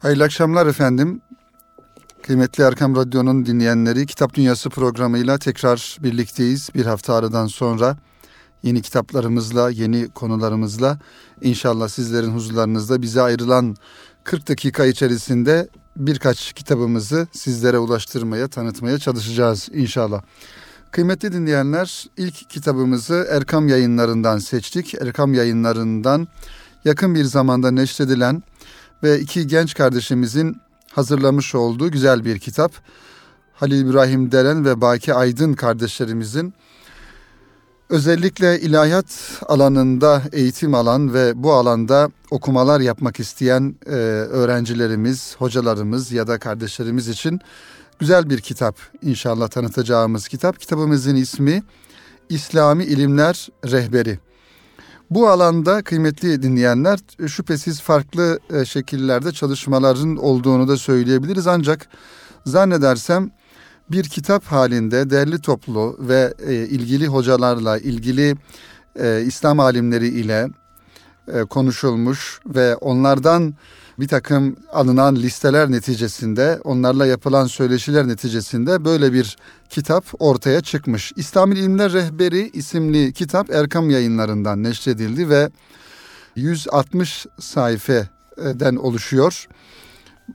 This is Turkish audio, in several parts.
Hayırlı akşamlar efendim. Kıymetli Erkam Radyo'nun dinleyenleri Kitap Dünyası programıyla tekrar birlikteyiz. Bir hafta aradan sonra yeni kitaplarımızla, yeni konularımızla inşallah sizlerin huzurlarınızda bize ayrılan 40 dakika içerisinde birkaç kitabımızı sizlere ulaştırmaya, tanıtmaya çalışacağız inşallah. Kıymetli dinleyenler, ilk kitabımızı Erkam yayınlarından seçtik. Erkam yayınlarından yakın bir zamanda neşredilen ve iki genç kardeşimizin hazırlamış olduğu güzel bir kitap. Halil İbrahim Deren ve Baki Aydın kardeşlerimizin özellikle ilahiyat alanında eğitim alan ve bu alanda okumalar yapmak isteyen e, öğrencilerimiz, hocalarımız ya da kardeşlerimiz için güzel bir kitap inşallah tanıtacağımız kitap. Kitabımızın ismi İslami İlimler Rehberi. Bu alanda kıymetli dinleyenler şüphesiz farklı e, şekillerde çalışmaların olduğunu da söyleyebiliriz. Ancak zannedersem bir kitap halinde derli toplu ve e, ilgili hocalarla, ilgili e, İslam alimleri ile konuşulmuş ve onlardan bir takım alınan listeler neticesinde, onlarla yapılan söyleşiler neticesinde böyle bir kitap ortaya çıkmış. İslam İlimler Rehberi isimli kitap Erkam yayınlarından neşredildi ve 160 sayfeden oluşuyor.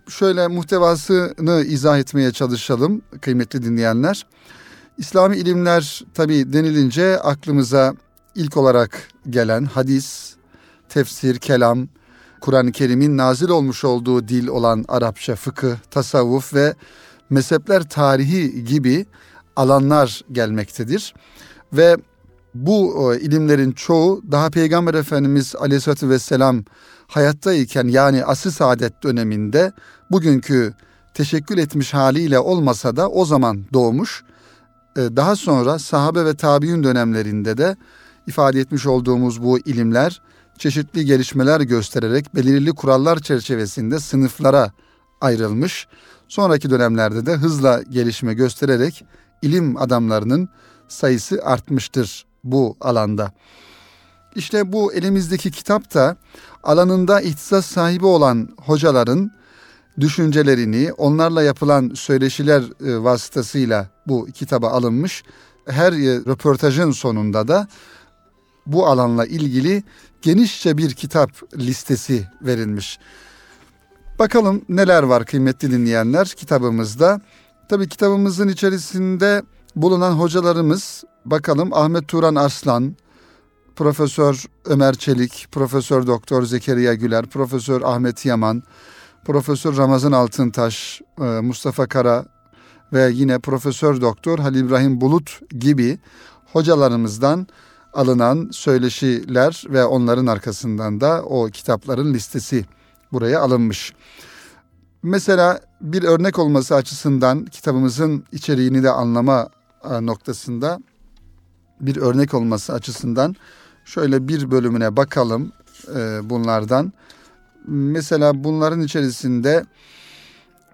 Şöyle muhtevasını izah etmeye çalışalım kıymetli dinleyenler. İslami ilimler tabi denilince aklımıza ilk olarak gelen hadis, tefsir, kelam, Kur'an-ı Kerim'in nazil olmuş olduğu dil olan Arapça, fıkıh, tasavvuf ve mezhepler tarihi gibi alanlar gelmektedir. Ve bu e, ilimlerin çoğu daha Peygamber Efendimiz Aleyhisselatü Vesselam hayattayken yani asr saadet döneminde bugünkü teşekkül etmiş haliyle olmasa da o zaman doğmuş. E, daha sonra sahabe ve tabiün dönemlerinde de ifade etmiş olduğumuz bu ilimler çeşitli gelişmeler göstererek belirli kurallar çerçevesinde sınıflara ayrılmış. Sonraki dönemlerde de hızla gelişme göstererek ilim adamlarının sayısı artmıştır bu alanda. İşte bu elimizdeki kitap da alanında ihtisas sahibi olan hocaların düşüncelerini, onlarla yapılan söyleşiler e, vasıtasıyla bu kitaba alınmış. Her e, röportajın sonunda da bu alanla ilgili genişçe bir kitap listesi verilmiş. Bakalım neler var kıymetli dinleyenler kitabımızda. Tabii kitabımızın içerisinde bulunan hocalarımız bakalım Ahmet Turan Arslan, Profesör Ömer Çelik, Profesör Doktor Zekeriya Güler, Profesör Ahmet Yaman, Profesör Ramazan Altıntaş, e, Mustafa Kara ve yine Profesör Doktor Halil İbrahim Bulut gibi hocalarımızdan alınan söyleşiler ve onların arkasından da o kitapların listesi buraya alınmış. Mesela bir örnek olması açısından kitabımızın içeriğini de anlama e, noktasında bir örnek olması açısından şöyle bir bölümüne bakalım e, bunlardan. Mesela bunların içerisinde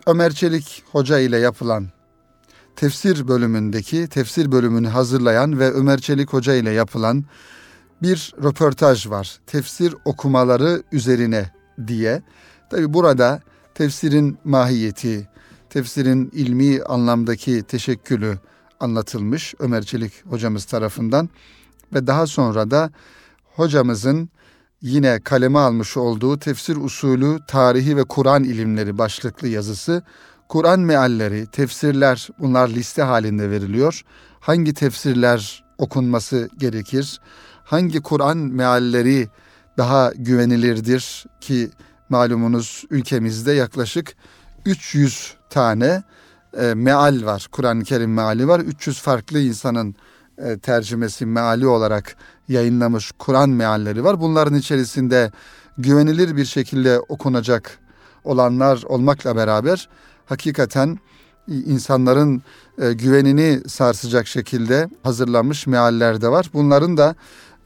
Ömer Çelik Hoca ile yapılan tefsir bölümündeki tefsir bölümünü hazırlayan ve Ömer Çelik Hoca ile yapılan bir röportaj var. Tefsir okumaları üzerine diye. Tabi burada tefsirin mahiyeti, tefsirin ilmi anlamdaki teşekkülü anlatılmış Ömer Çelik hocamız tarafından ve daha sonra da hocamızın yine kaleme almış olduğu tefsir usulü, tarihi ve Kur'an ilimleri başlıklı yazısı Kur'an mealleri, tefsirler bunlar liste halinde veriliyor. Hangi tefsirler okunması gerekir? Hangi Kur'an mealleri daha güvenilirdir ki malumunuz ülkemizde yaklaşık 300 tane e, meal var. Kur'an-ı Kerim meali var. 300 farklı insanın e, tercümesi meali olarak yayınlamış Kur'an mealleri var. Bunların içerisinde güvenilir bir şekilde okunacak olanlar olmakla beraber hakikaten insanların e, güvenini sarsacak şekilde hazırlanmış mealler de var. Bunların da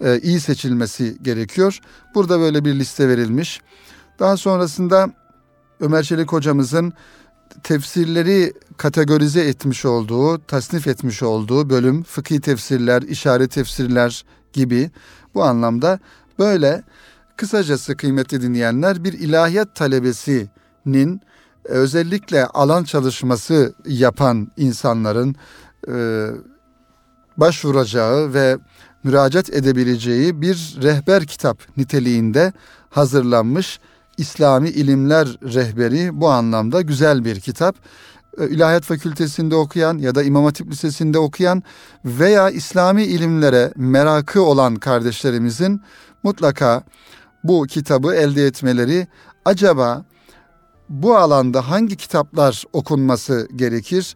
e, iyi seçilmesi gerekiyor. Burada böyle bir liste verilmiş. Daha sonrasında Ömer Çelik hocamızın tefsirleri kategorize etmiş olduğu, tasnif etmiş olduğu bölüm fıkhi tefsirler, işaret tefsirler gibi bu anlamda böyle kısacası kıymetli dinleyenler bir ilahiyat talebesi nin özellikle alan çalışması yapan insanların e, başvuracağı ve müracaat edebileceği bir rehber kitap niteliğinde hazırlanmış İslami ilimler rehberi bu anlamda güzel bir kitap. E, İlahiyat Fakültesinde okuyan ya da İmam Hatip Lisesi'nde okuyan veya İslami ilimlere merakı olan kardeşlerimizin mutlaka bu kitabı elde etmeleri acaba bu alanda hangi kitaplar okunması gerekir?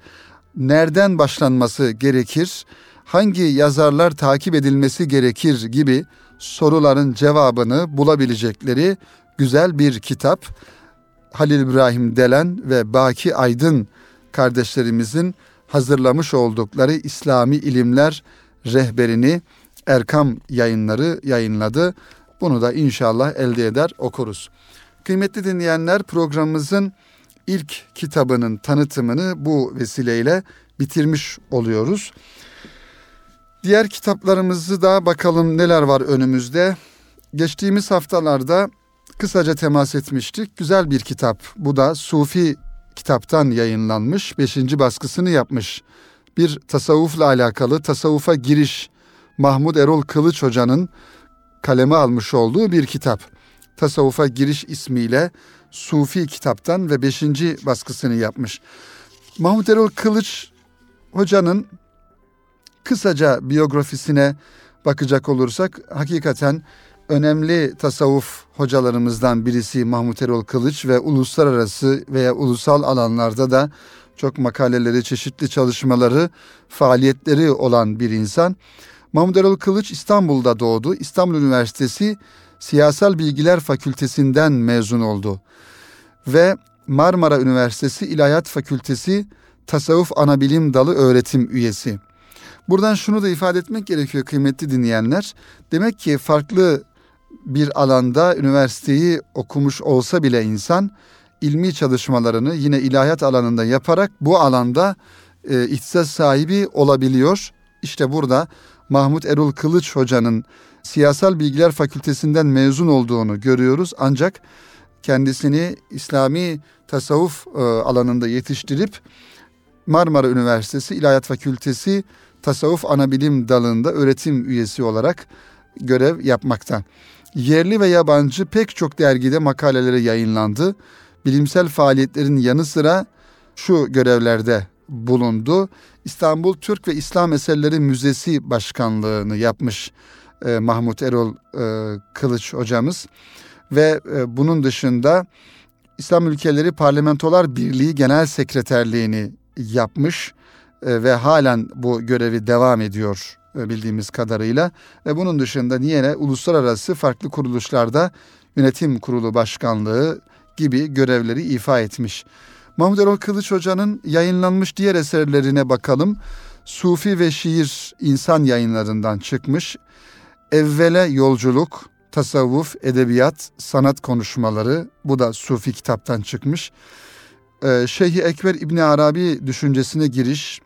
Nereden başlanması gerekir? Hangi yazarlar takip edilmesi gerekir gibi soruların cevabını bulabilecekleri güzel bir kitap. Halil İbrahim Delen ve Baki Aydın kardeşlerimizin hazırlamış oldukları İslami ilimler rehberini Erkam yayınları yayınladı. Bunu da inşallah elde eder okuruz. Kıymetli dinleyenler programımızın ilk kitabının tanıtımını bu vesileyle bitirmiş oluyoruz. Diğer kitaplarımızı da bakalım neler var önümüzde. Geçtiğimiz haftalarda kısaca temas etmiştik. Güzel bir kitap. Bu da Sufi kitaptan yayınlanmış. Beşinci baskısını yapmış. Bir tasavvufla alakalı tasavvufa giriş Mahmud Erol Kılıç Hoca'nın kaleme almış olduğu bir kitap. Tasavvufa giriş ismiyle Sufi kitaptan ve beşinci baskısını yapmış. Mahmud Erol Kılıç Hoca'nın kısaca biyografisine bakacak olursak hakikaten önemli tasavvuf hocalarımızdan birisi Mahmut Erol Kılıç ve uluslararası veya ulusal alanlarda da çok makaleleri, çeşitli çalışmaları, faaliyetleri olan bir insan. Mahmut Erol Kılıç İstanbul'da doğdu. İstanbul Üniversitesi Siyasal Bilgiler Fakültesinden mezun oldu. Ve Marmara Üniversitesi İlahiyat Fakültesi Tasavvuf Anabilim Dalı öğretim üyesi. Buradan şunu da ifade etmek gerekiyor kıymetli dinleyenler. Demek ki farklı bir alanda üniversiteyi okumuş olsa bile insan ilmi çalışmalarını yine ilahiyat alanında yaparak bu alanda e, ihtisas sahibi olabiliyor. İşte burada Mahmut Erol Kılıç Hoca'nın Siyasal Bilgiler Fakültesinden mezun olduğunu görüyoruz. Ancak kendisini İslami tasavvuf e, alanında yetiştirip Marmara Üniversitesi İlahiyat Fakültesi Tasavvuf Anabilim Dalı'nda öğretim üyesi olarak görev yapmakta. Yerli ve yabancı pek çok dergide makaleleri yayınlandı. Bilimsel faaliyetlerin yanı sıra şu görevlerde bulundu. İstanbul Türk ve İslam Eserleri Müzesi Başkanlığını yapmış e, Mahmut Erol e, Kılıç hocamız. Ve e, bunun dışında İslam Ülkeleri Parlamentolar Birliği Genel Sekreterliğini yapmış e, ve halen bu görevi devam ediyor e, bildiğimiz kadarıyla. Ve bunun dışında yine uluslararası farklı kuruluşlarda yönetim kurulu başkanlığı gibi görevleri ifa etmiş. Mahmut Erol Kılıç Hoca'nın yayınlanmış diğer eserlerine bakalım. Sufi ve Şiir insan yayınlarından çıkmış. Evvele Yolculuk, Tasavvuf, Edebiyat, Sanat Konuşmaları bu da Sufi kitaptan çıkmış. Ee, Şeyh Ekber İbni Arabi düşüncesine giriş,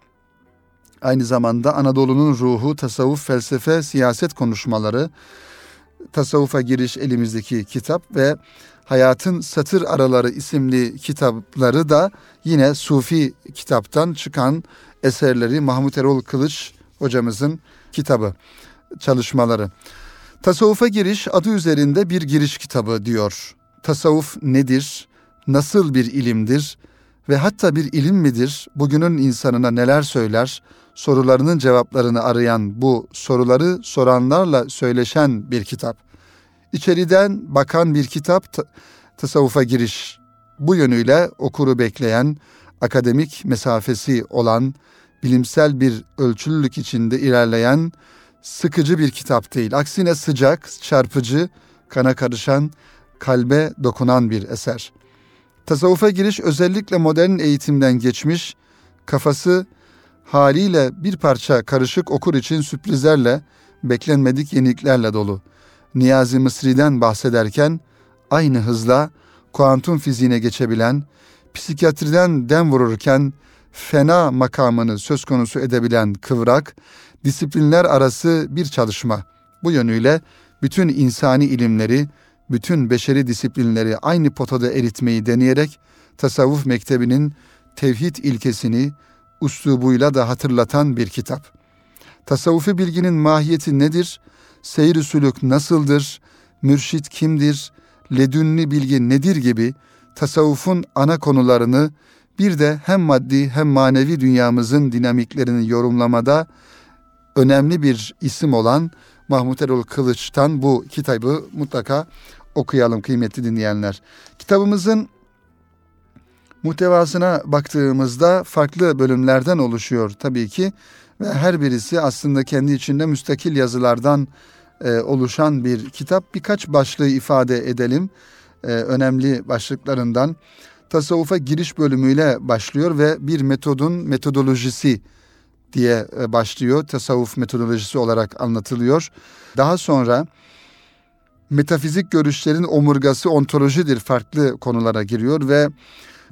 Aynı zamanda Anadolu'nun ruhu, tasavvuf, felsefe, siyaset konuşmaları, tasavvufa giriş elimizdeki kitap ve Hayatın Satır Araları isimli kitapları da yine Sufi kitaptan çıkan eserleri Mahmut Erol Kılıç hocamızın kitabı, çalışmaları. Tasavvufa giriş adı üzerinde bir giriş kitabı diyor. Tasavvuf nedir? Nasıl bir ilimdir? Ve hatta bir ilim midir? Bugünün insanına neler söyler? sorularının cevaplarını arayan bu soruları soranlarla söyleşen bir kitap. İçeriden bakan bir kitap tasavvufa giriş. Bu yönüyle okuru bekleyen, akademik mesafesi olan, bilimsel bir ölçülülük içinde ilerleyen sıkıcı bir kitap değil. Aksine sıcak, çarpıcı, kana karışan, kalbe dokunan bir eser. Tasavvufa giriş özellikle modern eğitimden geçmiş, kafası haliyle bir parça karışık okur için sürprizlerle, beklenmedik yeniliklerle dolu. Niyazi Mısri'den bahsederken aynı hızla kuantum fiziğine geçebilen, psikiyatriden dem vururken fena makamını söz konusu edebilen kıvrak, disiplinler arası bir çalışma. Bu yönüyle bütün insani ilimleri, bütün beşeri disiplinleri aynı potada eritmeyi deneyerek tasavvuf mektebinin tevhid ilkesini uslubuyla da hatırlatan bir kitap. Tasavvufi bilginin mahiyeti nedir? Seyr-i sülük nasıldır? Mürşit kimdir? Ledünni bilgi nedir gibi tasavvufun ana konularını bir de hem maddi hem manevi dünyamızın dinamiklerini yorumlamada önemli bir isim olan Mahmut Erol Kılıç'tan bu kitabı mutlaka okuyalım kıymetli dinleyenler. Kitabımızın muhtevasına baktığımızda farklı bölümlerden oluşuyor tabii ki ve her birisi aslında kendi içinde müstakil yazılardan e, oluşan bir kitap. Birkaç başlığı ifade edelim. E, önemli başlıklarından tasavvufa giriş bölümüyle başlıyor ve bir metodun metodolojisi diye e, başlıyor. Tasavvuf metodolojisi olarak anlatılıyor. Daha sonra metafizik görüşlerin omurgası ontolojidir farklı konulara giriyor ve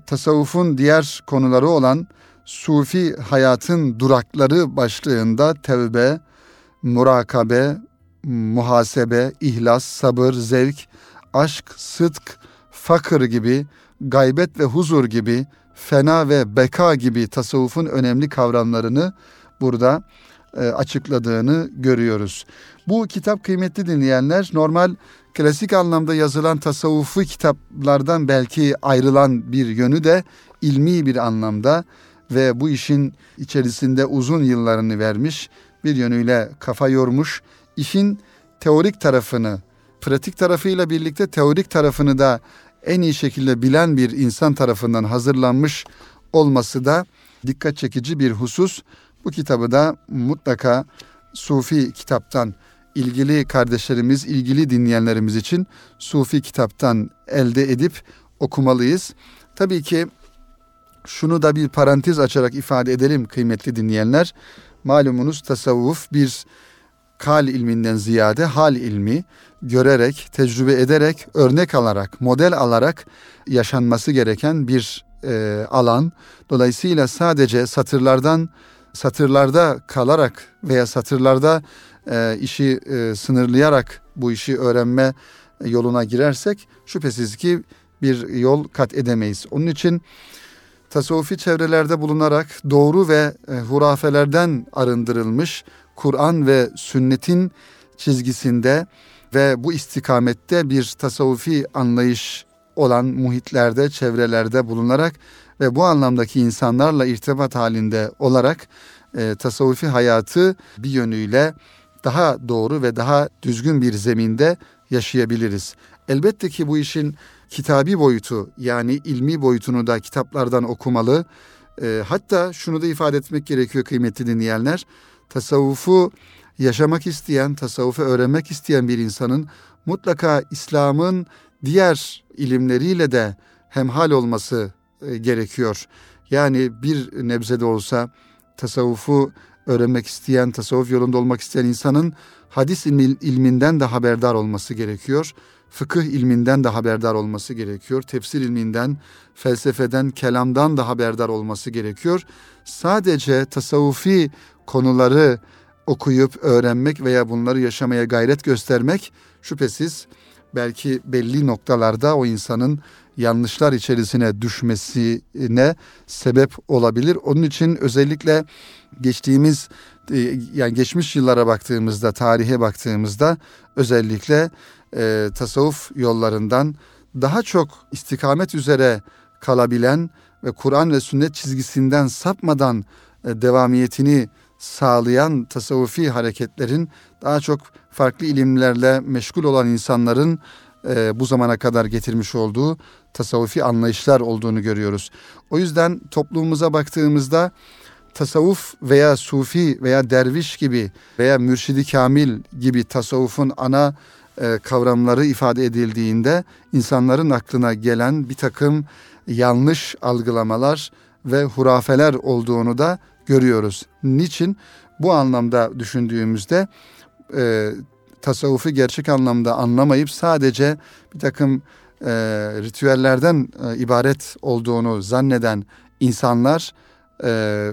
tasavvufun diğer konuları olan sufi hayatın durakları başlığında tevbe, murakabe, muhasebe, ihlas, sabır, zevk, aşk, sıdk, fakir gibi, gaybet ve huzur gibi, fena ve beka gibi tasavvufun önemli kavramlarını burada e, açıkladığını görüyoruz. Bu kitap kıymetli dinleyenler normal klasik anlamda yazılan tasavvufu kitaplardan belki ayrılan bir yönü de ilmi bir anlamda ve bu işin içerisinde uzun yıllarını vermiş, bir yönüyle kafa yormuş, işin teorik tarafını, pratik tarafıyla birlikte teorik tarafını da en iyi şekilde bilen bir insan tarafından hazırlanmış olması da dikkat çekici bir husus. Bu kitabı da mutlaka Sufi kitaptan ilgili kardeşlerimiz, ilgili dinleyenlerimiz için Sufi kitaptan elde edip okumalıyız. Tabii ki şunu da bir parantez açarak ifade edelim kıymetli dinleyenler. Malumunuz tasavvuf bir kal ilminden ziyade hal ilmi görerek, tecrübe ederek, örnek alarak, model alarak yaşanması gereken bir e, alan. Dolayısıyla sadece satırlardan satırlarda kalarak veya satırlarda e, işi e, sınırlayarak bu işi öğrenme yoluna girersek şüphesiz ki bir yol kat edemeyiz. Onun için tasavvufi çevrelerde bulunarak doğru ve e, hurafelerden arındırılmış Kur'an ve sünnetin çizgisinde ve bu istikamette bir tasavvufi anlayış olan muhitlerde, çevrelerde bulunarak ve bu anlamdaki insanlarla irtibat halinde olarak e, tasavvufi hayatı bir yönüyle daha doğru ve daha düzgün bir zeminde yaşayabiliriz. Elbette ki bu işin kitabi boyutu yani ilmi boyutunu da kitaplardan okumalı. E, hatta şunu da ifade etmek gerekiyor kıymetli dinleyenler. Tasavvufu yaşamak isteyen, tasavvufu öğrenmek isteyen bir insanın mutlaka İslam'ın diğer ilimleriyle de hemhal olması e, gerekiyor. Yani bir nebze de olsa tasavvufu öğrenmek isteyen, tasavvuf yolunda olmak isteyen insanın hadis ilmi, ilminden de haberdar olması gerekiyor. Fıkıh ilminden de haberdar olması gerekiyor. Tefsir ilminden, felsefeden, kelamdan da haberdar olması gerekiyor. Sadece tasavvufi konuları okuyup öğrenmek veya bunları yaşamaya gayret göstermek şüphesiz belki belli noktalarda o insanın yanlışlar içerisine düşmesine sebep olabilir. Onun için özellikle geçtiğimiz e, yani geçmiş yıllara baktığımızda, tarihe baktığımızda özellikle e, tasavvuf yollarından daha çok istikamet üzere kalabilen ve Kur'an ve sünnet çizgisinden sapmadan e, devamiyetini sağlayan tasavvufi hareketlerin daha çok farklı ilimlerle meşgul olan insanların e, bu zamana kadar getirmiş olduğu tasavvufi anlayışlar olduğunu görüyoruz. O yüzden toplumumuza baktığımızda tasavvuf veya sufi veya derviş gibi veya mürşidi kamil gibi tasavvufun ana e, kavramları ifade edildiğinde insanların aklına gelen bir takım yanlış algılamalar ve hurafeler olduğunu da görüyoruz. Niçin? Bu anlamda düşündüğümüzde e, tasavvufu gerçek anlamda anlamayıp sadece bir takım e, ritüellerden e, ibaret olduğunu zanneden insanlar e,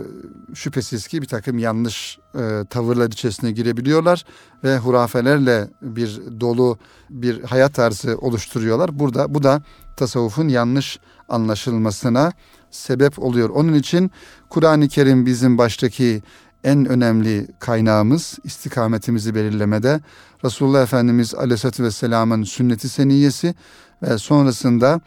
şüphesiz ki bir takım yanlış e, tavırlar içerisine girebiliyorlar ve hurafelerle bir dolu bir hayat tarzı oluşturuyorlar. Burada bu da tasavvufun yanlış anlaşılmasına sebep oluyor. Onun için Kur'an-ı Kerim bizim baştaki en önemli kaynağımız istikametimizi belirlemede Resulullah Efendimiz Aleyhisselatü Vesselam'ın sünneti seniyesi ve sonrasında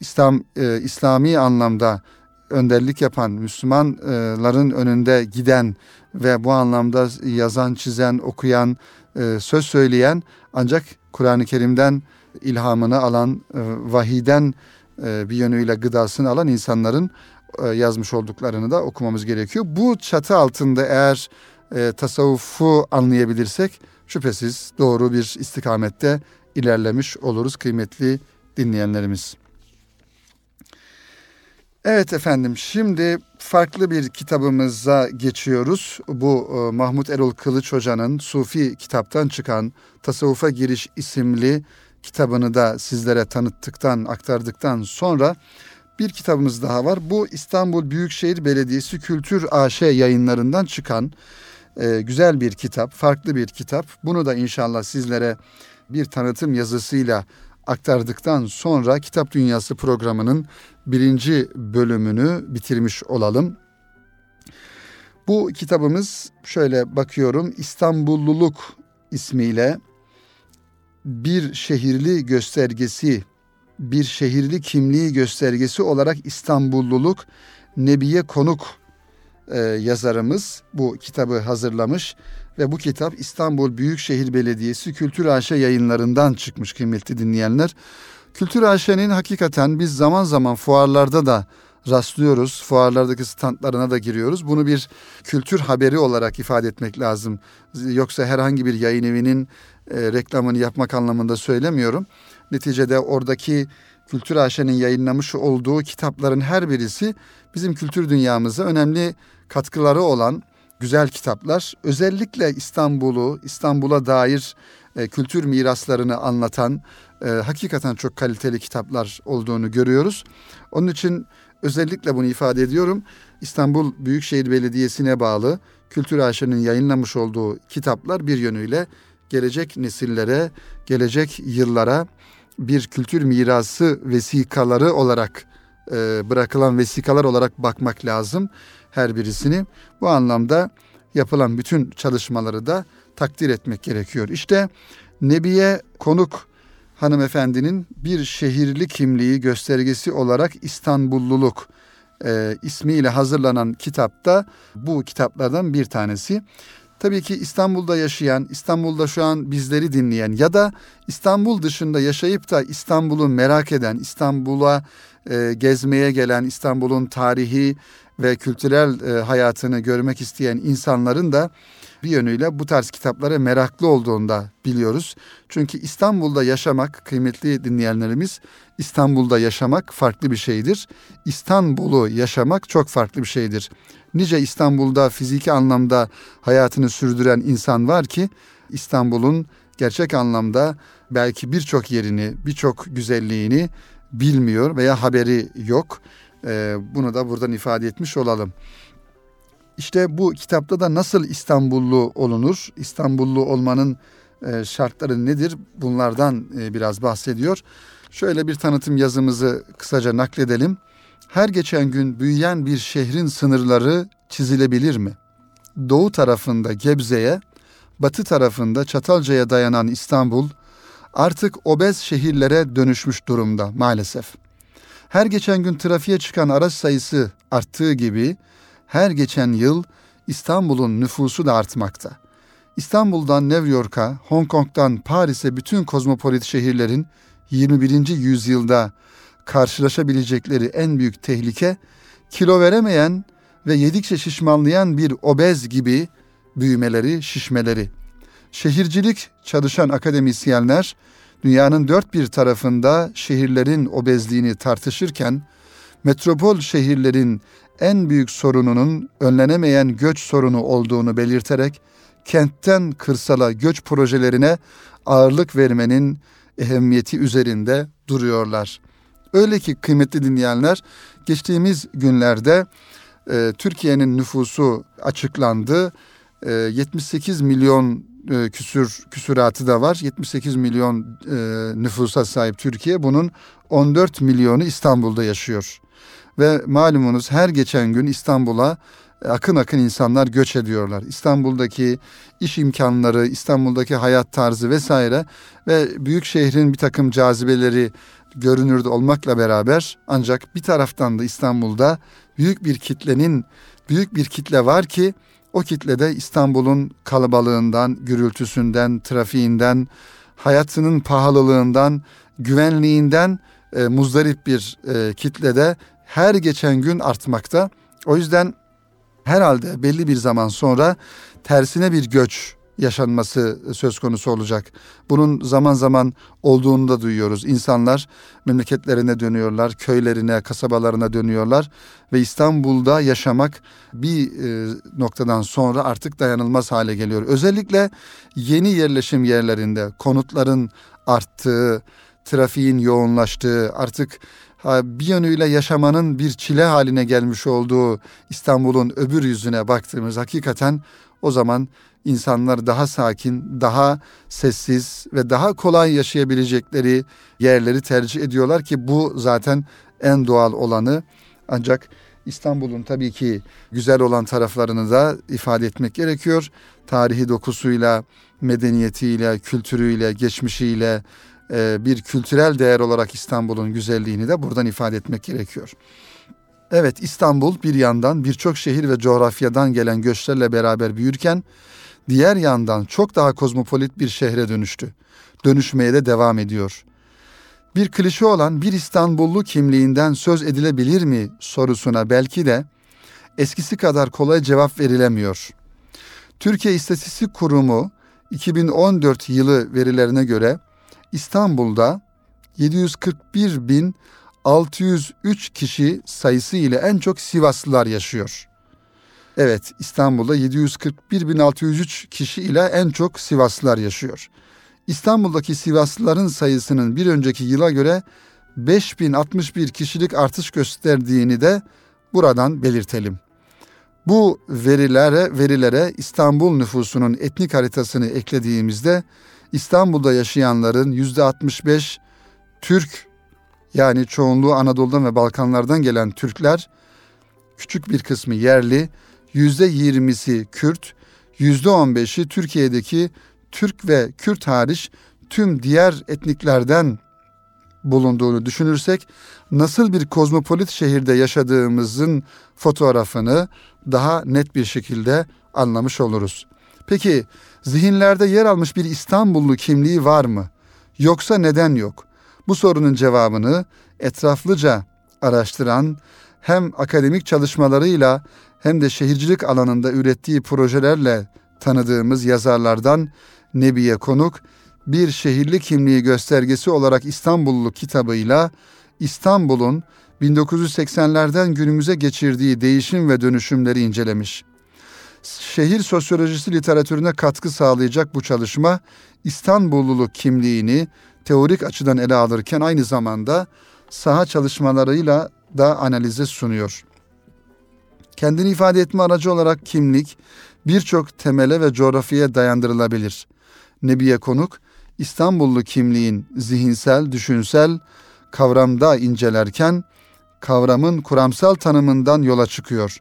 İslam e, İslami anlamda önderlik yapan Müslümanların önünde giden ve bu anlamda yazan, çizen, okuyan, e, söz söyleyen ancak Kur'an-ı Kerim'den ilhamını alan, e, vahiden bir yönüyle gıdasını alan insanların e, yazmış olduklarını da okumamız gerekiyor. Bu çatı altında eğer e, tasavvufu anlayabilirsek şüphesiz doğru bir istikamette ilerlemiş oluruz kıymetli dinleyenlerimiz. Evet efendim şimdi farklı bir kitabımıza geçiyoruz. Bu e, Mahmut Erol Kılıç Hoca'nın Sufi kitaptan çıkan Tasavvufa Giriş isimli kitabını da sizlere tanıttıktan, aktardıktan sonra bir kitabımız daha var. Bu İstanbul Büyükşehir Belediyesi Kültür AŞ yayınlarından çıkan e, güzel bir kitap, farklı bir kitap. Bunu da inşallah sizlere bir tanıtım yazısıyla aktardıktan sonra Kitap Dünyası programının birinci bölümünü bitirmiş olalım. Bu kitabımız şöyle bakıyorum İstanbulluluk ismiyle bir şehirli göstergesi, bir şehirli kimliği göstergesi olarak İstanbulluluk Nebiye Konuk e, yazarımız bu kitabı hazırlamış ve bu kitap İstanbul Büyükşehir Belediyesi Kültür AŞ yayınlarından çıkmış kıymetli dinleyenler. Kültür AŞ'nin hakikaten biz zaman zaman fuarlarda da rastlıyoruz. Fuarlardaki standlarına da giriyoruz. Bunu bir kültür haberi olarak ifade etmek lazım. Yoksa herhangi bir yayın evinin e, reklamını yapmak anlamında söylemiyorum. Neticede oradaki Kültür AŞ'nin yayınlamış olduğu kitapların her birisi bizim kültür dünyamıza önemli katkıları olan güzel kitaplar. Özellikle İstanbul'u, İstanbul'a dair e, kültür miraslarını anlatan e, hakikaten çok kaliteli kitaplar olduğunu görüyoruz. Onun için özellikle bunu ifade ediyorum. İstanbul Büyükşehir Belediyesi'ne bağlı Kültür AŞ'nin yayınlamış olduğu kitaplar bir yönüyle gelecek nesillere, gelecek yıllara bir kültür mirası vesikaları olarak e, bırakılan vesikalar olarak bakmak lazım her birisini. Bu anlamda yapılan bütün çalışmaları da takdir etmek gerekiyor. İşte Nebiye Konuk hanımefendinin bir şehirli kimliği göstergesi olarak İstanbulluluk e, ismiyle hazırlanan kitapta bu kitaplardan bir tanesi. Tabii ki İstanbul'da yaşayan, İstanbul'da şu an bizleri dinleyen ya da İstanbul dışında yaşayıp da İstanbul'u merak eden, İstanbul'a e, gezmeye gelen, İstanbul'un tarihi ve kültürel e, hayatını görmek isteyen insanların da bir yönüyle bu tarz kitaplara meraklı olduğunu da biliyoruz. Çünkü İstanbul'da yaşamak kıymetli dinleyenlerimiz İstanbul'da yaşamak farklı bir şeydir. İstanbul'u yaşamak çok farklı bir şeydir. Nice İstanbul'da fiziki anlamda hayatını sürdüren insan var ki İstanbul'un gerçek anlamda belki birçok yerini, birçok güzelliğini bilmiyor veya haberi yok. Ee, bunu da buradan ifade etmiş olalım. İşte bu kitapta da nasıl İstanbullu olunur, İstanbullu olmanın e, şartları nedir bunlardan e, biraz bahsediyor. Şöyle bir tanıtım yazımızı kısaca nakledelim. Her geçen gün büyüyen bir şehrin sınırları çizilebilir mi? Doğu tarafında Gebze'ye, batı tarafında Çatalca'ya dayanan İstanbul artık obez şehirlere dönüşmüş durumda maalesef. Her geçen gün trafiğe çıkan araç sayısı arttığı gibi her geçen yıl İstanbul'un nüfusu da artmakta. İstanbul'dan New York'a, Hong Kong'dan Paris'e bütün kozmopolit şehirlerin 21. yüzyılda karşılaşabilecekleri en büyük tehlike kilo veremeyen ve yedikçe şişmanlayan bir obez gibi büyümeleri, şişmeleri. Şehircilik çalışan akademisyenler dünyanın dört bir tarafında şehirlerin obezliğini tartışırken metropol şehirlerin en büyük sorununun önlenemeyen göç sorunu olduğunu belirterek kentten kırsala göç projelerine ağırlık vermenin ehemmiyeti üzerinde duruyorlar. Öyle ki kıymetli dinleyenler geçtiğimiz günlerde e, Türkiye'nin nüfusu açıklandı. E, 78 milyon e, küsür küsuratı da var. 78 milyon e, nüfusa sahip Türkiye. Bunun 14 milyonu İstanbul'da yaşıyor. Ve malumunuz her geçen gün İstanbul'a akın akın insanlar göç ediyorlar. İstanbul'daki iş imkanları, İstanbul'daki hayat tarzı vesaire ve büyük şehrin bir takım cazibeleri görünürde olmakla beraber ancak bir taraftan da İstanbul'da büyük bir kitlenin büyük bir kitle var ki o kitlede İstanbul'un kalabalığından, gürültüsünden, trafiğinden, hayatının pahalılığından, güvenliğinden e, muzdarip bir e, kitlede her geçen gün artmakta. O yüzden herhalde belli bir zaman sonra tersine bir göç yaşanması söz konusu olacak. Bunun zaman zaman olduğunu da duyuyoruz. İnsanlar memleketlerine dönüyorlar, köylerine, kasabalarına dönüyorlar ve İstanbul'da yaşamak bir e, noktadan sonra artık dayanılmaz hale geliyor. Özellikle yeni yerleşim yerlerinde konutların arttığı, trafiğin yoğunlaştığı, artık bir yönüyle yaşamanın bir çile haline gelmiş olduğu İstanbul'un öbür yüzüne baktığımız hakikaten o zaman insanlar daha sakin, daha sessiz ve daha kolay yaşayabilecekleri yerleri tercih ediyorlar ki bu zaten en doğal olanı. Ancak İstanbul'un tabii ki güzel olan taraflarını da ifade etmek gerekiyor. Tarihi dokusuyla, medeniyetiyle, kültürüyle, geçmişiyle bir kültürel değer olarak İstanbul'un güzelliğini de buradan ifade etmek gerekiyor. Evet İstanbul bir yandan birçok şehir ve coğrafyadan gelen göçlerle beraber büyürken diğer yandan çok daha kozmopolit bir şehre dönüştü. Dönüşmeye de devam ediyor. Bir klişe olan bir İstanbullu kimliğinden söz edilebilir mi sorusuna belki de eskisi kadar kolay cevap verilemiyor. Türkiye İstatistik Kurumu 2014 yılı verilerine göre İstanbul'da 741.603 kişi sayısı ile en çok Sivaslılar yaşıyor. Evet İstanbul'da 741.603 kişi ile en çok Sivaslılar yaşıyor. İstanbul'daki Sivaslıların sayısının bir önceki yıla göre 5061 kişilik artış gösterdiğini de buradan belirtelim. Bu verilere verilere İstanbul nüfusunun etnik haritasını eklediğimizde İstanbul'da yaşayanların yüzde 65 Türk yani çoğunluğu Anadolu'dan ve Balkanlardan gelen Türkler, küçük bir kısmı yerli, yüzde yirmisi Kürt, yüzde on beşi Türkiye'deki Türk ve Kürt hariç tüm diğer etniklerden bulunduğunu düşünürsek nasıl bir kozmopolit şehirde yaşadığımızın fotoğrafını daha net bir şekilde anlamış oluruz. Peki zihinlerde yer almış bir İstanbullu kimliği var mı? Yoksa neden yok? Bu sorunun cevabını etraflıca araştıran hem akademik çalışmalarıyla hem de şehircilik alanında ürettiği projelerle tanıdığımız yazarlardan Nebiye Konuk bir şehirli kimliği göstergesi olarak İstanbullu kitabıyla İstanbul'un 1980'lerden günümüze geçirdiği değişim ve dönüşümleri incelemiş. Şehir sosyolojisi literatürüne katkı sağlayacak bu çalışma İstanbulluluk kimliğini teorik açıdan ele alırken aynı zamanda saha çalışmalarıyla da analize sunuyor. Kendini ifade etme aracı olarak kimlik birçok temele ve coğrafyaya dayandırılabilir. Nebiye Konuk, İstanbullu kimliğin zihinsel, düşünsel kavramda incelerken kavramın kuramsal tanımından yola çıkıyor.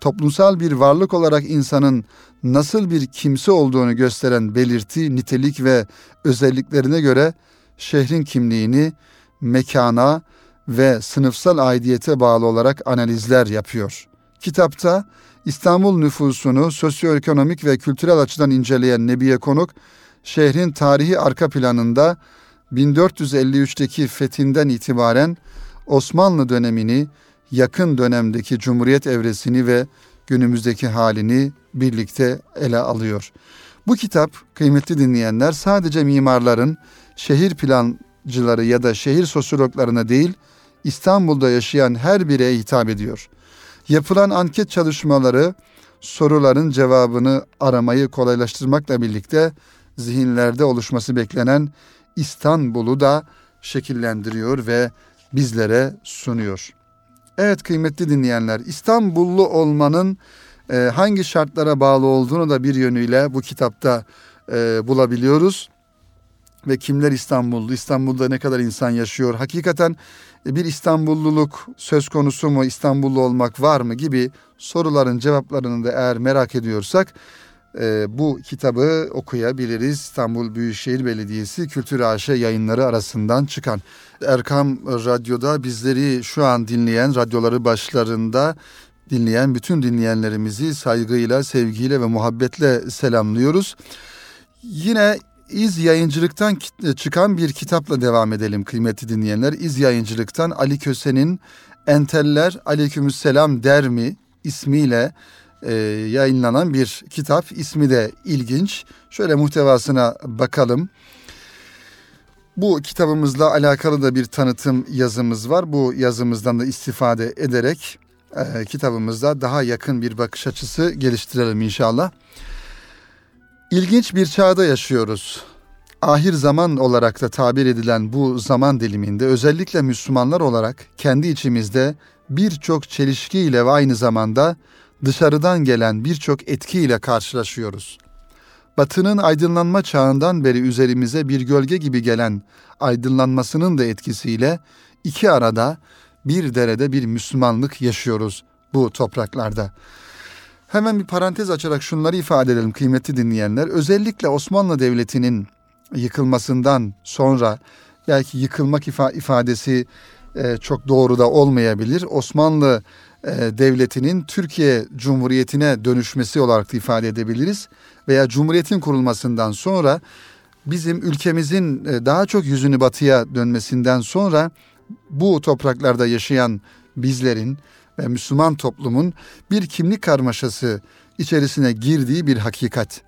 Toplumsal bir varlık olarak insanın nasıl bir kimse olduğunu gösteren belirti, nitelik ve özelliklerine göre şehrin kimliğini mekana ve sınıfsal aidiyete bağlı olarak analizler yapıyor. Kitapta İstanbul nüfusunu sosyoekonomik ve kültürel açıdan inceleyen Nebiye Konuk, şehrin tarihi arka planında 1453'teki fethinden itibaren Osmanlı dönemini, yakın dönemdeki Cumhuriyet evresini ve günümüzdeki halini birlikte ele alıyor. Bu kitap kıymetli dinleyenler sadece mimarların, şehir plancıları ya da şehir sosyologlarına değil, İstanbul'da yaşayan her bireye hitap ediyor. Yapılan anket çalışmaları soruların cevabını aramayı kolaylaştırmakla birlikte zihinlerde oluşması beklenen İstanbul'u da şekillendiriyor ve bizlere sunuyor. Evet kıymetli dinleyenler İstanbullu olmanın e, hangi şartlara bağlı olduğunu da bir yönüyle bu kitapta e, bulabiliyoruz. Ve kimler İstanbullu, İstanbul'da ne kadar insan yaşıyor, hakikaten bir İstanbulluluk söz konusu mu, İstanbullu olmak var mı? gibi soruların cevaplarını da eğer merak ediyorsak e, bu kitabı okuyabiliriz. İstanbul Büyükşehir Belediyesi Kültür AŞ yayınları arasından çıkan. Erkam Radyo'da bizleri şu an dinleyen, radyoları başlarında dinleyen bütün dinleyenlerimizi saygıyla, sevgiyle ve muhabbetle selamlıyoruz. Yine İz Yayıncılık'tan çıkan bir kitapla devam edelim kıymetli dinleyenler. İz Yayıncılık'tan Ali Köse'nin Enteller Aleykümselam der mi ismiyle e, yayınlanan bir kitap. İsmi de ilginç. Şöyle muhtevasına bakalım. Bu kitabımızla alakalı da bir tanıtım yazımız var. Bu yazımızdan da istifade ederek e, kitabımızda daha yakın bir bakış açısı geliştirelim inşallah. İlginç bir çağda yaşıyoruz. Ahir zaman olarak da tabir edilen bu zaman diliminde özellikle Müslümanlar olarak kendi içimizde birçok çelişkiyle ve aynı zamanda dışarıdan gelen birçok etkiyle karşılaşıyoruz. Batının aydınlanma çağından beri üzerimize bir gölge gibi gelen aydınlanmasının da etkisiyle iki arada bir derede bir Müslümanlık yaşıyoruz bu topraklarda. Hemen bir parantez açarak şunları ifade edelim kıymetli dinleyenler. Özellikle Osmanlı Devleti'nin yıkılmasından sonra belki yıkılmak ifadesi e, çok doğru da olmayabilir. Osmanlı Devleti'nin Türkiye Cumhuriyeti'ne dönüşmesi olarak da ifade edebiliriz. Veya Cumhuriyet'in kurulmasından sonra bizim ülkemizin e, daha çok yüzünü batıya dönmesinden sonra bu topraklarda yaşayan bizlerin ve Müslüman toplumun bir kimlik karmaşası içerisine girdiği bir hakikat.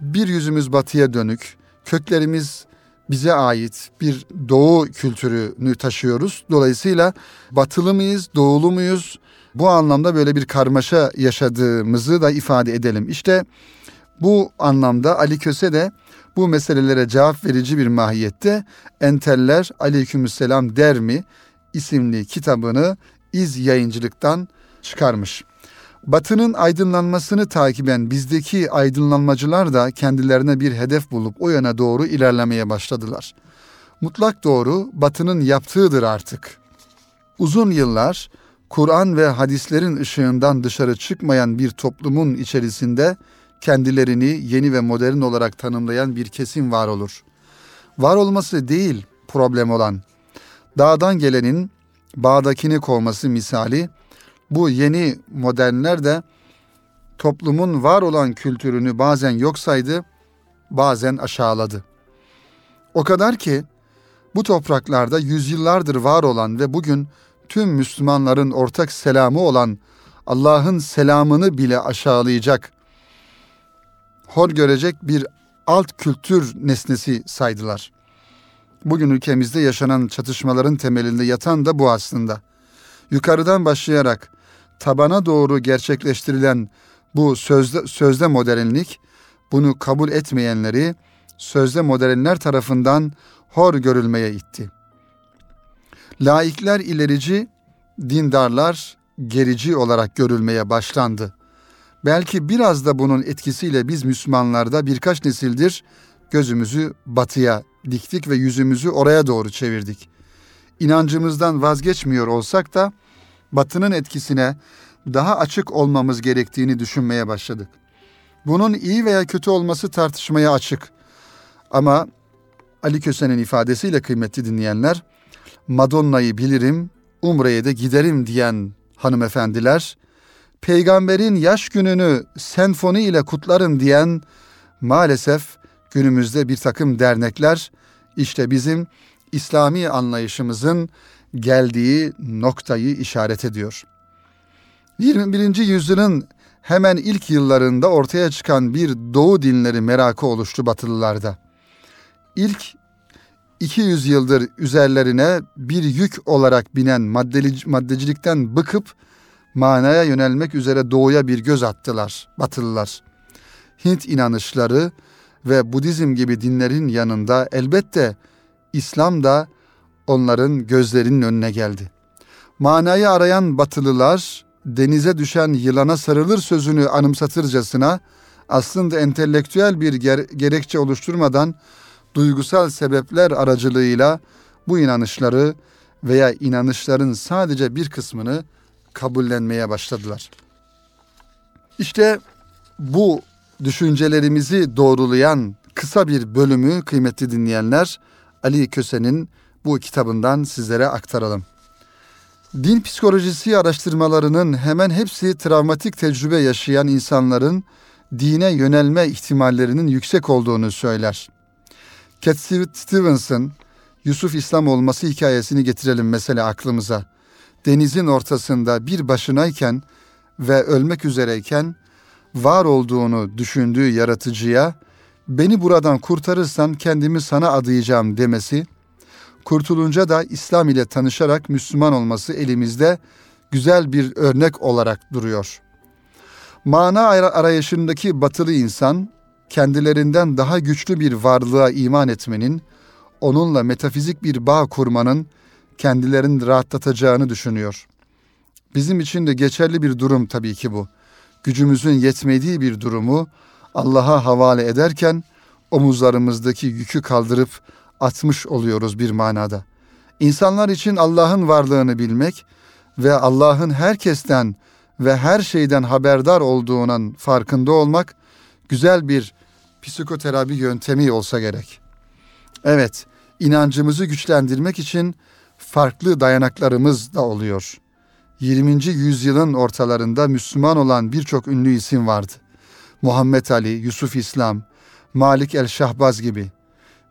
Bir yüzümüz batıya dönük, köklerimiz bize ait bir doğu kültürünü taşıyoruz. Dolayısıyla batılı mıyız, doğulu muyuz? Bu anlamda böyle bir karmaşa yaşadığımızı da ifade edelim. İşte bu anlamda Ali Köse de bu meselelere cevap verici bir mahiyette Enteller Aleykümselam der mi isimli kitabını iz yayıncılıktan çıkarmış. Batının aydınlanmasını takiben bizdeki aydınlanmacılar da kendilerine bir hedef bulup o yana doğru ilerlemeye başladılar. Mutlak doğru batının yaptığıdır artık. Uzun yıllar Kur'an ve hadislerin ışığından dışarı çıkmayan bir toplumun içerisinde kendilerini yeni ve modern olarak tanımlayan bir kesim var olur. Var olması değil problem olan. Dağdan gelenin bağdakini kovması misali bu yeni modernler de toplumun var olan kültürünü bazen yok saydı, bazen aşağıladı. O kadar ki bu topraklarda yüzyıllardır var olan ve bugün tüm Müslümanların ortak selamı olan Allah'ın selamını bile aşağılayacak, hor görecek bir alt kültür nesnesi saydılar. Bugün ülkemizde yaşanan çatışmaların temelinde yatan da bu aslında. Yukarıdan başlayarak tabana doğru gerçekleştirilen bu sözde, sözde modernlik bunu kabul etmeyenleri sözde modernler tarafından hor görülmeye itti. Laikler ilerici, dindarlar gerici olarak görülmeye başlandı. Belki biraz da bunun etkisiyle biz Müslümanlarda birkaç nesildir gözümüzü batıya diktik ve yüzümüzü oraya doğru çevirdik. İnancımızdan vazgeçmiyor olsak da batının etkisine daha açık olmamız gerektiğini düşünmeye başladık. Bunun iyi veya kötü olması tartışmaya açık. Ama Ali Köse'nin ifadesiyle kıymetli dinleyenler, Madonna'yı bilirim, Umre'ye de giderim diyen hanımefendiler, peygamberin yaş gününü senfoni ile kutlarım diyen maalesef günümüzde bir takım dernekler işte bizim İslami anlayışımızın geldiği noktayı işaret ediyor. 21. yüzyılın hemen ilk yıllarında ortaya çıkan bir doğu dinleri merakı oluştu Batılılarda. İlk 200 yıldır üzerlerine bir yük olarak binen maddecilikten bıkıp manaya yönelmek üzere doğuya bir göz attılar Batılılar. Hint inanışları ve Budizm gibi dinlerin yanında elbette İslam da onların gözlerinin önüne geldi. Manayı arayan batılılar denize düşen yılana sarılır sözünü anımsatırcasına aslında entelektüel bir ger- gerekçe oluşturmadan duygusal sebepler aracılığıyla bu inanışları veya inanışların sadece bir kısmını kabullenmeye başladılar. İşte bu düşüncelerimizi doğrulayan kısa bir bölümü kıymetli dinleyenler Ali Köse'nin bu kitabından sizlere aktaralım. Din psikolojisi araştırmalarının hemen hepsi travmatik tecrübe yaşayan insanların dine yönelme ihtimallerinin yüksek olduğunu söyler. Cat Stevens'ın Yusuf İslam olması hikayesini getirelim mesela aklımıza. Denizin ortasında bir başınayken ve ölmek üzereyken var olduğunu düşündüğü yaratıcıya beni buradan kurtarırsan kendimi sana adayacağım demesi, kurtulunca da İslam ile tanışarak Müslüman olması elimizde güzel bir örnek olarak duruyor. Mana arayışındaki batılı insan kendilerinden daha güçlü bir varlığa iman etmenin, onunla metafizik bir bağ kurmanın kendilerini rahatlatacağını düşünüyor. Bizim için de geçerli bir durum tabii ki bu. Gücümüzün yetmediği bir durumu Allah'a havale ederken omuzlarımızdaki yükü kaldırıp atmış oluyoruz bir manada. İnsanlar için Allah'ın varlığını bilmek ve Allah'ın herkesten ve her şeyden haberdar olduğunun farkında olmak güzel bir psikoterapi yöntemi olsa gerek. Evet, inancımızı güçlendirmek için farklı dayanaklarımız da oluyor. 20. yüzyılın ortalarında Müslüman olan birçok ünlü isim vardı. Muhammed Ali, Yusuf İslam, Malik el-Şahbaz gibi.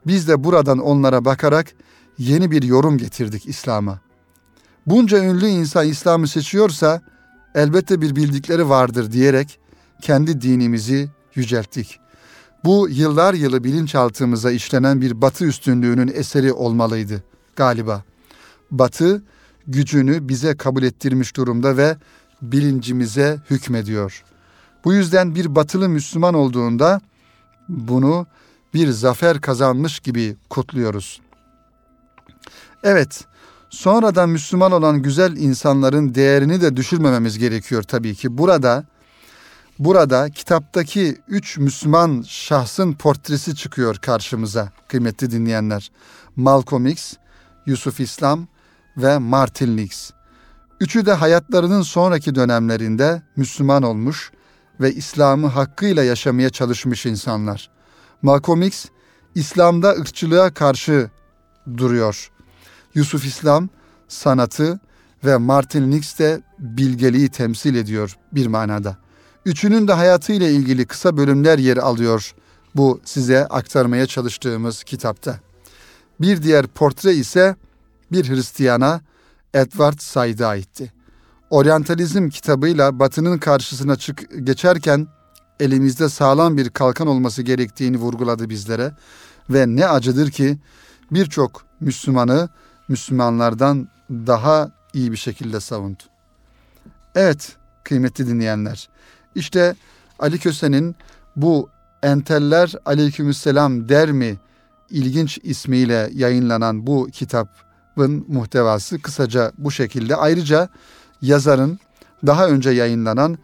Biz de buradan onlara bakarak yeni bir yorum getirdik İslam'a. Bunca ünlü insan İslam'ı seçiyorsa elbette bir bildikleri vardır diyerek kendi dinimizi yücelttik. Bu yıllar yılı bilinçaltımıza işlenen bir batı üstünlüğünün eseri olmalıydı galiba. Batı gücünü bize kabul ettirmiş durumda ve bilincimize hükmediyor. Bu yüzden bir batılı Müslüman olduğunda bunu bir zafer kazanmış gibi kutluyoruz. Evet, sonradan Müslüman olan güzel insanların değerini de düşürmememiz gerekiyor tabii ki. Burada burada kitaptaki üç Müslüman şahsın portresi çıkıyor karşımıza kıymetli dinleyenler. Malcolm X, Yusuf İslam ve Martin Lix. Üçü de hayatlarının sonraki dönemlerinde Müslüman olmuş ve İslam'ı hakkıyla yaşamaya çalışmış insanlar. Malcolm X İslam'da ırkçılığa karşı duruyor. Yusuf İslam sanatı ve Martin Lix de bilgeliği temsil ediyor bir manada. Üçünün de hayatıyla ilgili kısa bölümler yer alıyor bu size aktarmaya çalıştığımız kitapta. Bir diğer portre ise bir Hristiyana Edward Said'e aitti. Oryantalizm kitabıyla Batı'nın karşısına çık geçerken elimizde sağlam bir kalkan olması gerektiğini vurguladı bizlere ve ne acıdır ki birçok Müslümanı Müslümanlardan daha iyi bir şekilde savundu. Evet kıymetli dinleyenler işte Ali Köse'nin bu Enteller Aleykümselam der mi ilginç ismiyle yayınlanan bu kitabın muhtevası kısaca bu şekilde. Ayrıca yazarın daha önce yayınlanan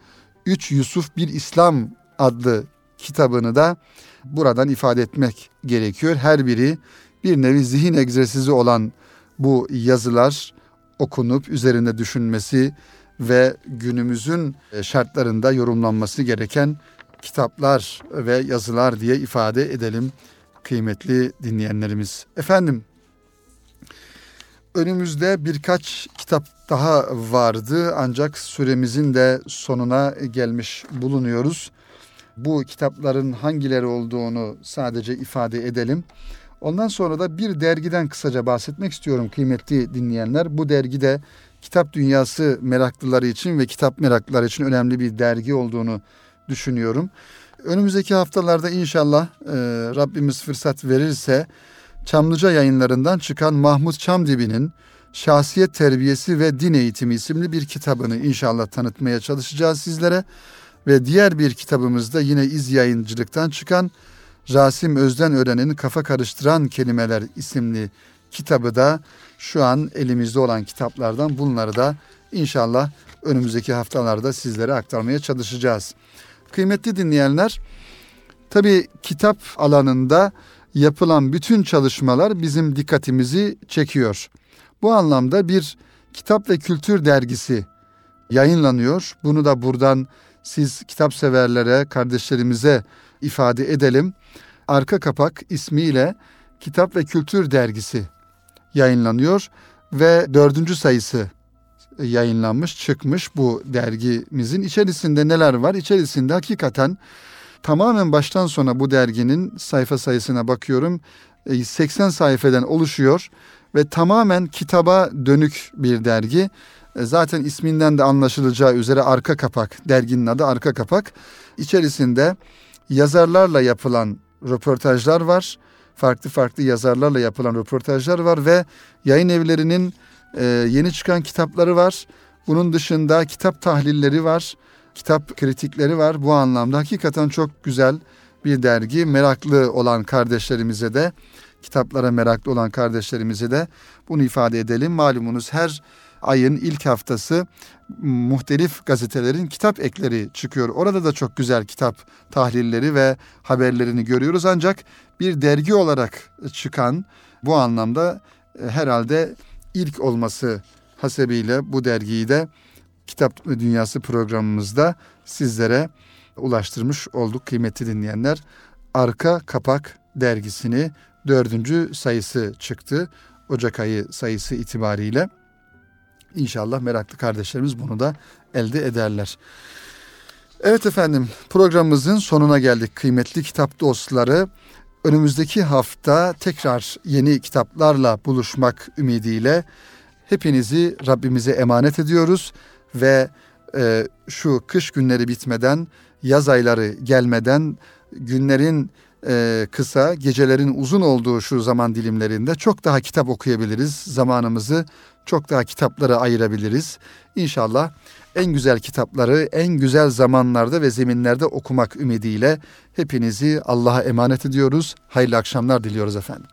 Üç Yusuf Bir İslam adlı kitabını da buradan ifade etmek gerekiyor. Her biri bir nevi zihin egzersizi olan bu yazılar okunup üzerinde düşünmesi ve günümüzün şartlarında yorumlanması gereken kitaplar ve yazılar diye ifade edelim kıymetli dinleyenlerimiz. Efendim önümüzde birkaç kitap daha vardı ancak süremizin de sonuna gelmiş bulunuyoruz. Bu kitapların hangileri olduğunu sadece ifade edelim. Ondan sonra da bir dergiden kısaca bahsetmek istiyorum kıymetli dinleyenler. Bu dergide kitap dünyası meraklıları için ve kitap meraklıları için önemli bir dergi olduğunu düşünüyorum. Önümüzdeki haftalarda inşallah e, Rabbimiz fırsat verirse Çamlıca yayınlarından çıkan Mahmut Çamdibi'nin Şahsiyet Terbiyesi ve Din Eğitimi isimli bir kitabını inşallah tanıtmaya çalışacağız sizlere. Ve diğer bir kitabımızda yine iz yayıncılıktan çıkan Rasim Özden Ören'in Kafa Karıştıran Kelimeler isimli kitabı da şu an elimizde olan kitaplardan bunları da inşallah önümüzdeki haftalarda sizlere aktarmaya çalışacağız. Kıymetli dinleyenler, tabi kitap alanında yapılan bütün çalışmalar bizim dikkatimizi çekiyor. Bu anlamda bir kitap ve kültür dergisi yayınlanıyor. Bunu da buradan siz kitap severlere, kardeşlerimize ifade edelim. Arka Kapak ismiyle Kitap ve Kültür Dergisi yayınlanıyor ve dördüncü sayısı yayınlanmış, çıkmış bu dergimizin. içerisinde neler var? İçerisinde hakikaten tamamen baştan sona bu derginin sayfa sayısına bakıyorum. 80 e, sayfadan oluşuyor ve tamamen kitaba dönük bir dergi. E, zaten isminden de anlaşılacağı üzere arka kapak, derginin adı arka kapak. İçerisinde yazarlarla yapılan röportajlar var. Farklı farklı yazarlarla yapılan röportajlar var ve yayın evlerinin e, yeni çıkan kitapları var. Bunun dışında kitap tahlilleri var, kitap kritikleri var. Bu anlamda hakikaten çok güzel bir dergi. Meraklı olan kardeşlerimize de, kitaplara meraklı olan kardeşlerimize de bunu ifade edelim. Malumunuz her ayın ilk haftası muhtelif gazetelerin kitap ekleri çıkıyor. Orada da çok güzel kitap tahlilleri ve haberlerini görüyoruz. Ancak bir dergi olarak çıkan bu anlamda e, herhalde ilk olması hasebiyle bu dergiyi de Kitap Dünyası programımızda sizlere ulaştırmış olduk kıymetli dinleyenler. Arka Kapak dergisini dördüncü sayısı çıktı. Ocak ayı sayısı itibariyle. İnşallah meraklı kardeşlerimiz bunu da elde ederler. Evet efendim programımızın sonuna geldik kıymetli kitap dostları. Önümüzdeki hafta tekrar yeni kitaplarla buluşmak ümidiyle hepinizi Rabbimize emanet ediyoruz ve e, şu kış günleri bitmeden, yaz ayları gelmeden günlerin e, kısa, gecelerin uzun olduğu şu zaman dilimlerinde çok daha kitap okuyabiliriz. Zamanımızı çok daha kitaplara ayırabiliriz. İnşallah en güzel kitapları en güzel zamanlarda ve zeminlerde okumak ümidiyle hepinizi Allah'a emanet ediyoruz. Hayırlı akşamlar diliyoruz efendim.